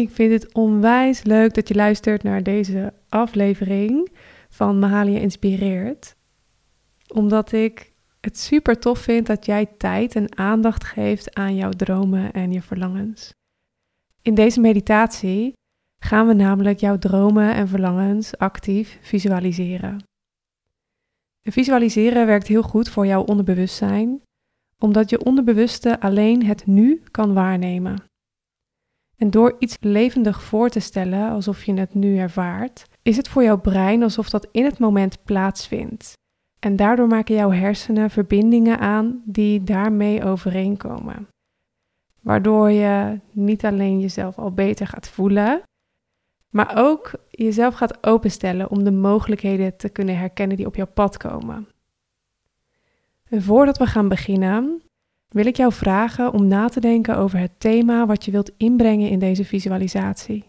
Ik vind het onwijs leuk dat je luistert naar deze aflevering van Mahalia Inspireert. Omdat ik het super tof vind dat jij tijd en aandacht geeft aan jouw dromen en je verlangens. In deze meditatie gaan we namelijk jouw dromen en verlangens actief visualiseren. visualiseren werkt heel goed voor jouw onderbewustzijn, omdat je onderbewuste alleen het nu kan waarnemen. En door iets levendig voor te stellen, alsof je het nu ervaart, is het voor jouw brein alsof dat in het moment plaatsvindt. En daardoor maken jouw hersenen verbindingen aan die daarmee overeenkomen. Waardoor je niet alleen jezelf al beter gaat voelen, maar ook jezelf gaat openstellen om de mogelijkheden te kunnen herkennen die op jouw pad komen. En voordat we gaan beginnen, wil ik jou vragen om na te denken over het thema wat je wilt inbrengen in deze visualisatie.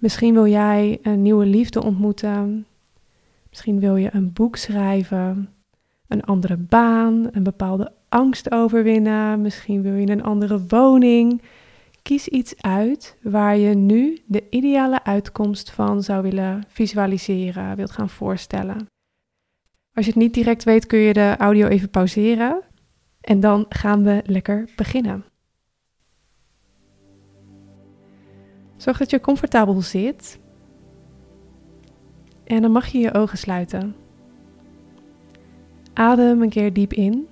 Misschien wil jij een nieuwe liefde ontmoeten. Misschien wil je een boek schrijven, een andere baan, een bepaalde angst overwinnen. Misschien wil je een andere woning. Kies iets uit waar je nu de ideale uitkomst van zou willen visualiseren, wilt gaan voorstellen. Als je het niet direct weet, kun je de audio even pauzeren. En dan gaan we lekker beginnen. Zorg dat je comfortabel zit. En dan mag je je ogen sluiten. Adem een keer diep in.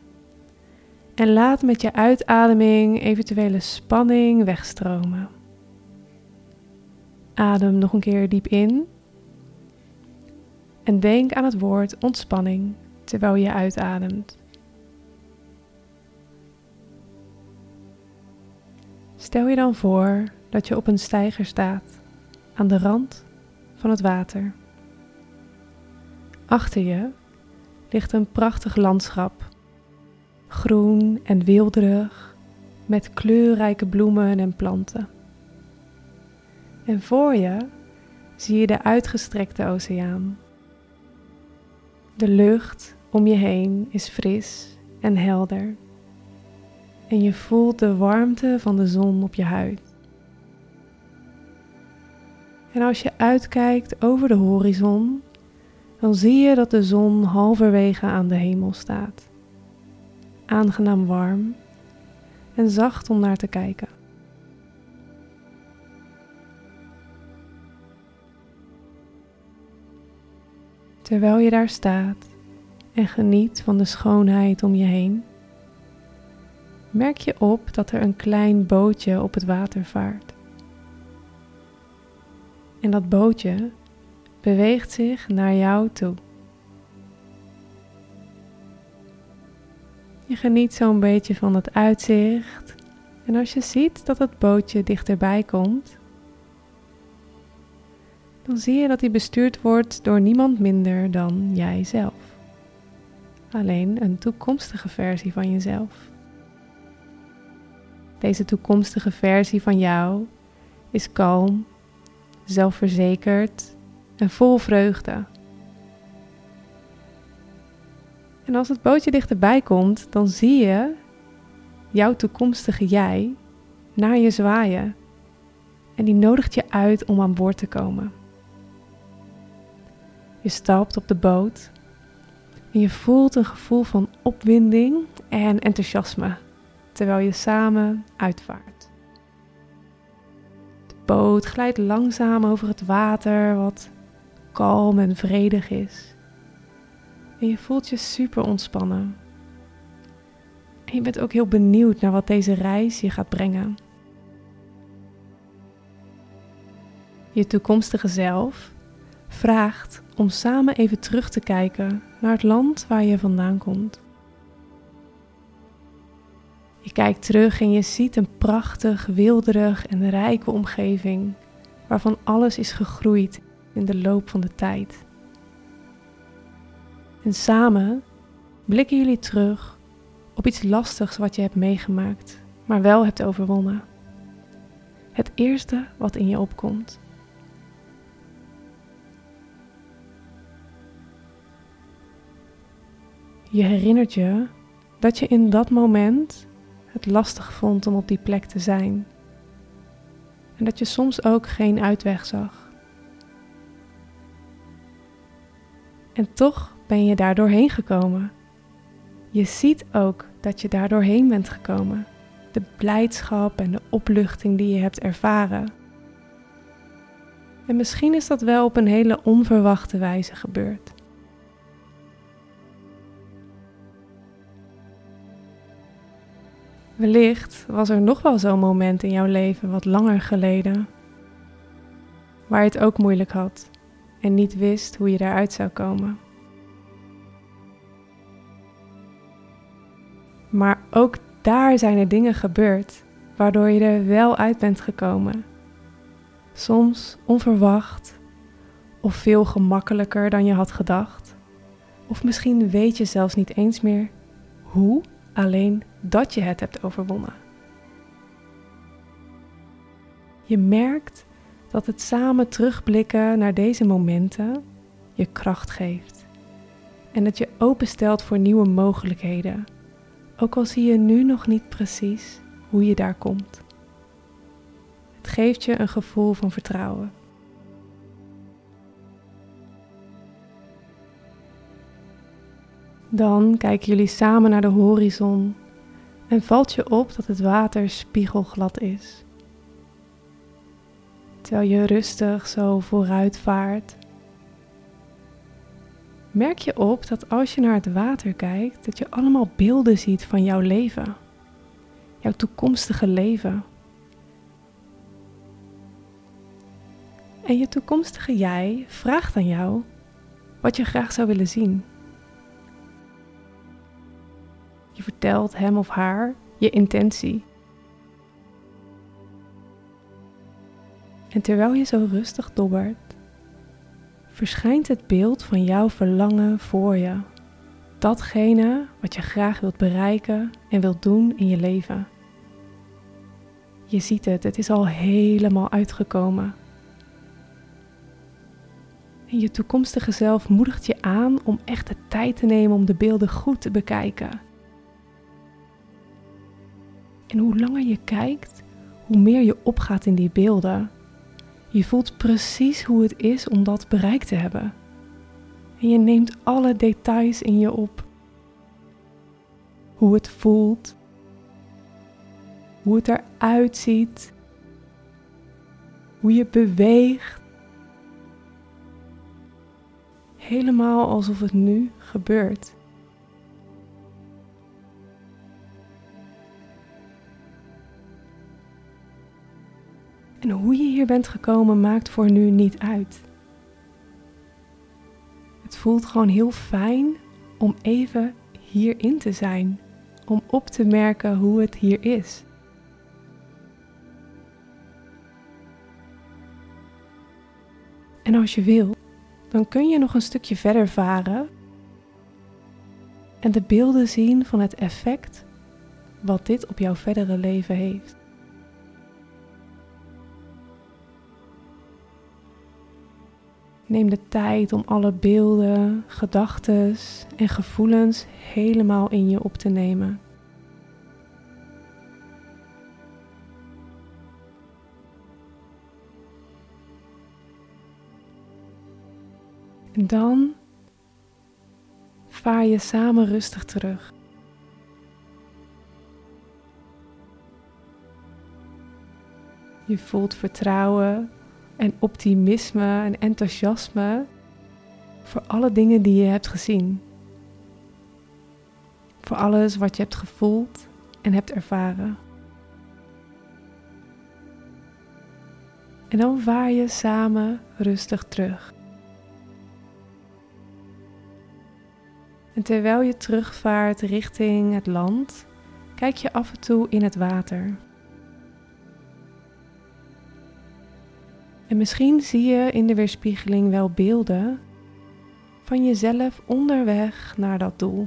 En laat met je uitademing eventuele spanning wegstromen. Adem nog een keer diep in. En denk aan het woord ontspanning terwijl je uitademt. Stel je dan voor dat je op een steiger staat aan de rand van het water. Achter je ligt een prachtig landschap, groen en weelderig, met kleurrijke bloemen en planten. En voor je zie je de uitgestrekte oceaan. De lucht om je heen is fris en helder en je voelt de warmte van de zon op je huid. En als je uitkijkt over de horizon, dan zie je dat de zon halverwege aan de hemel staat. Aangenaam warm en zacht om naar te kijken. Terwijl je daar staat en geniet van de schoonheid om je heen, merk je op dat er een klein bootje op het water vaart. En dat bootje beweegt zich naar jou toe. Je geniet zo'n beetje van het uitzicht. En als je ziet dat het bootje dichterbij komt, dan zie je dat hij bestuurd wordt door niemand minder dan jijzelf. Alleen een toekomstige versie van jezelf. Deze toekomstige versie van jou is kalm, zelfverzekerd en vol vreugde. En als het bootje dichterbij komt, dan zie je jouw toekomstige jij naar je zwaaien. En die nodigt je uit om aan boord te komen. Je stapt op de boot en je voelt een gevoel van opwinding en enthousiasme terwijl je samen uitvaart. De boot glijdt langzaam over het water, wat kalm en vredig is. En je voelt je super ontspannen. En je bent ook heel benieuwd naar wat deze reis je gaat brengen. Je toekomstige zelf vraagt om samen even terug te kijken naar het land waar je vandaan komt. Je kijkt terug en je ziet een prachtig, wilderig en rijke omgeving waarvan alles is gegroeid in de loop van de tijd. En samen blikken jullie terug op iets lastigs wat je hebt meegemaakt, maar wel hebt overwonnen. Het eerste wat in je opkomt. Je herinnert je dat je in dat moment het lastig vond om op die plek te zijn. En dat je soms ook geen uitweg zag. En toch ben je daar doorheen gekomen. Je ziet ook dat je daar doorheen bent gekomen. De blijdschap en de opluchting die je hebt ervaren. En misschien is dat wel op een hele onverwachte wijze gebeurd. Wellicht was er nog wel zo'n moment in jouw leven wat langer geleden, waar je het ook moeilijk had en niet wist hoe je daaruit zou komen. Maar ook daar zijn er dingen gebeurd waardoor je er wel uit bent gekomen. Soms onverwacht of veel gemakkelijker dan je had gedacht. Of misschien weet je zelfs niet eens meer hoe, alleen dat je het hebt overwonnen. Je merkt dat het samen terugblikken naar deze momenten je kracht geeft en dat je openstelt voor nieuwe mogelijkheden ook al zie je nu nog niet precies hoe je daar komt. Het geeft je een gevoel van vertrouwen. Dan kijken jullie samen naar de horizon en valt je op dat het water spiegelglad is. Terwijl je rustig zo vooruit vaart merk je op dat als je naar het water kijkt, dat je allemaal beelden ziet van jouw leven. Jouw toekomstige leven. En je toekomstige jij vraagt aan jou wat je graag zou willen zien. Vertelt hem of haar je intentie. En terwijl je zo rustig dobbert, verschijnt het beeld van jouw verlangen voor je. Datgene wat je graag wilt bereiken en wilt doen in je leven. Je ziet het, het is al helemaal uitgekomen. En je toekomstige zelf moedigt je aan om echt de tijd te nemen om de beelden goed te bekijken. En hoe langer je kijkt, hoe meer je opgaat in die beelden. Je voelt precies hoe het is om dat bereikt te hebben. En je neemt alle details in je op. Hoe het voelt, hoe het eruit ziet, hoe je beweegt. Helemaal alsof het nu gebeurt. En hoe je hier bent gekomen maakt voor nu niet uit. Het voelt gewoon heel fijn om even hierin te zijn, om op te merken hoe het hier is. En als je wil, dan kun je nog een stukje verder varen en de beelden zien van het effect wat dit op jouw verdere leven heeft. Neem de tijd om alle beelden, gedachten en gevoelens helemaal in je op te nemen. En dan vaar je samen rustig terug. Je voelt vertrouwen en optimisme en enthousiasme voor alle dingen die je hebt gezien. Voor alles wat je hebt gevoeld en hebt ervaren. En dan vaar je samen rustig terug. En terwijl je terugvaart richting het land, kijk je af en toe in het water. En misschien zie je in de weerspiegeling wel beelden van jezelf onderweg naar dat doel.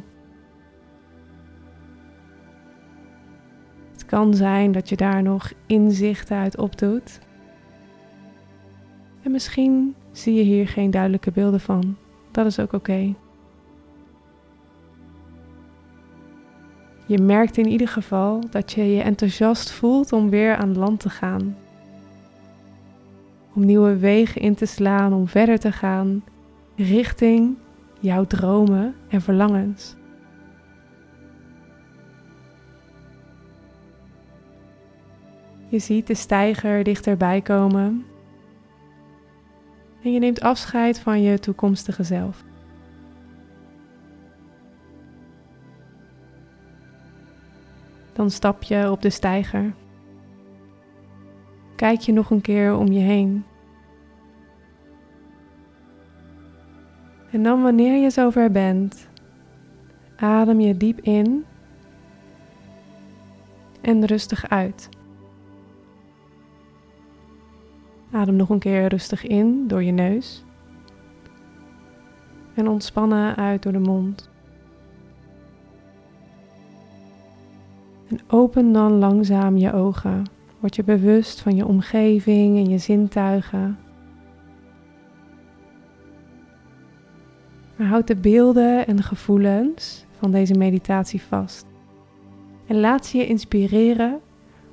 Het kan zijn dat je daar nog inzichten uit opdoet. En misschien zie je hier geen duidelijke beelden van. Dat is ook oké. Je merkt in ieder geval dat je je enthousiast voelt om weer aan land te gaan om nieuwe wegen in te slaan, om verder te gaan richting jouw dromen en verlangens. Je ziet de steiger dichterbij komen en je neemt afscheid van je toekomstige zelf. Dan stap je op de steiger. Kijk je nog een keer om je heen. En dan wanneer je zover bent, adem je diep in en rustig uit. Adem nog een keer rustig in door je neus. En ontspannen uit door de mond. En open dan langzaam je ogen. Word je bewust van je omgeving en je zintuigen. Maar houd de beelden en gevoelens van deze meditatie vast. En laat ze je inspireren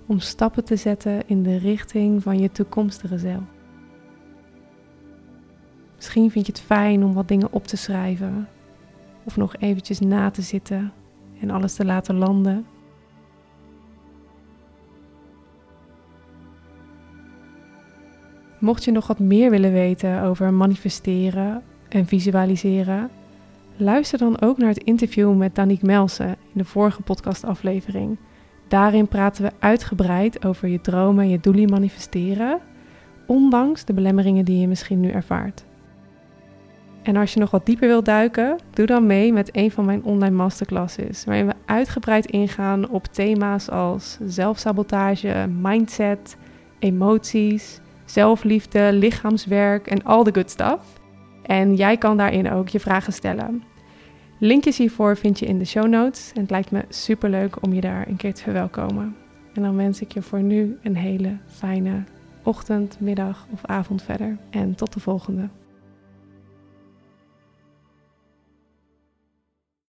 om stappen te zetten in de richting van je toekomstige zelf. Misschien vind je het fijn om wat dingen op te schrijven of nog eventjes na te zitten en alles te laten landen. Mocht je nog wat meer willen weten over manifesteren en visualiseren, luister dan ook naar het interview met Danique Melsen in de vorige podcastaflevering. Daarin praten we uitgebreid over je dromen en je doelen manifesteren, ondanks de belemmeringen die je misschien nu ervaart. En als je nog wat dieper wilt duiken, doe dan mee met een van mijn online masterclasses, waarin we uitgebreid ingaan op thema's als zelfsabotage, mindset, emoties, zelfliefde, lichaamswerk en al de good stuff. En jij kan daarin ook je vragen stellen. Linkjes hiervoor vind je in de show notes. En het lijkt me super leuk om je daar een keer te verwelkomen. En dan wens ik je voor nu een hele fijne ochtend, middag of avond verder. En tot de volgende.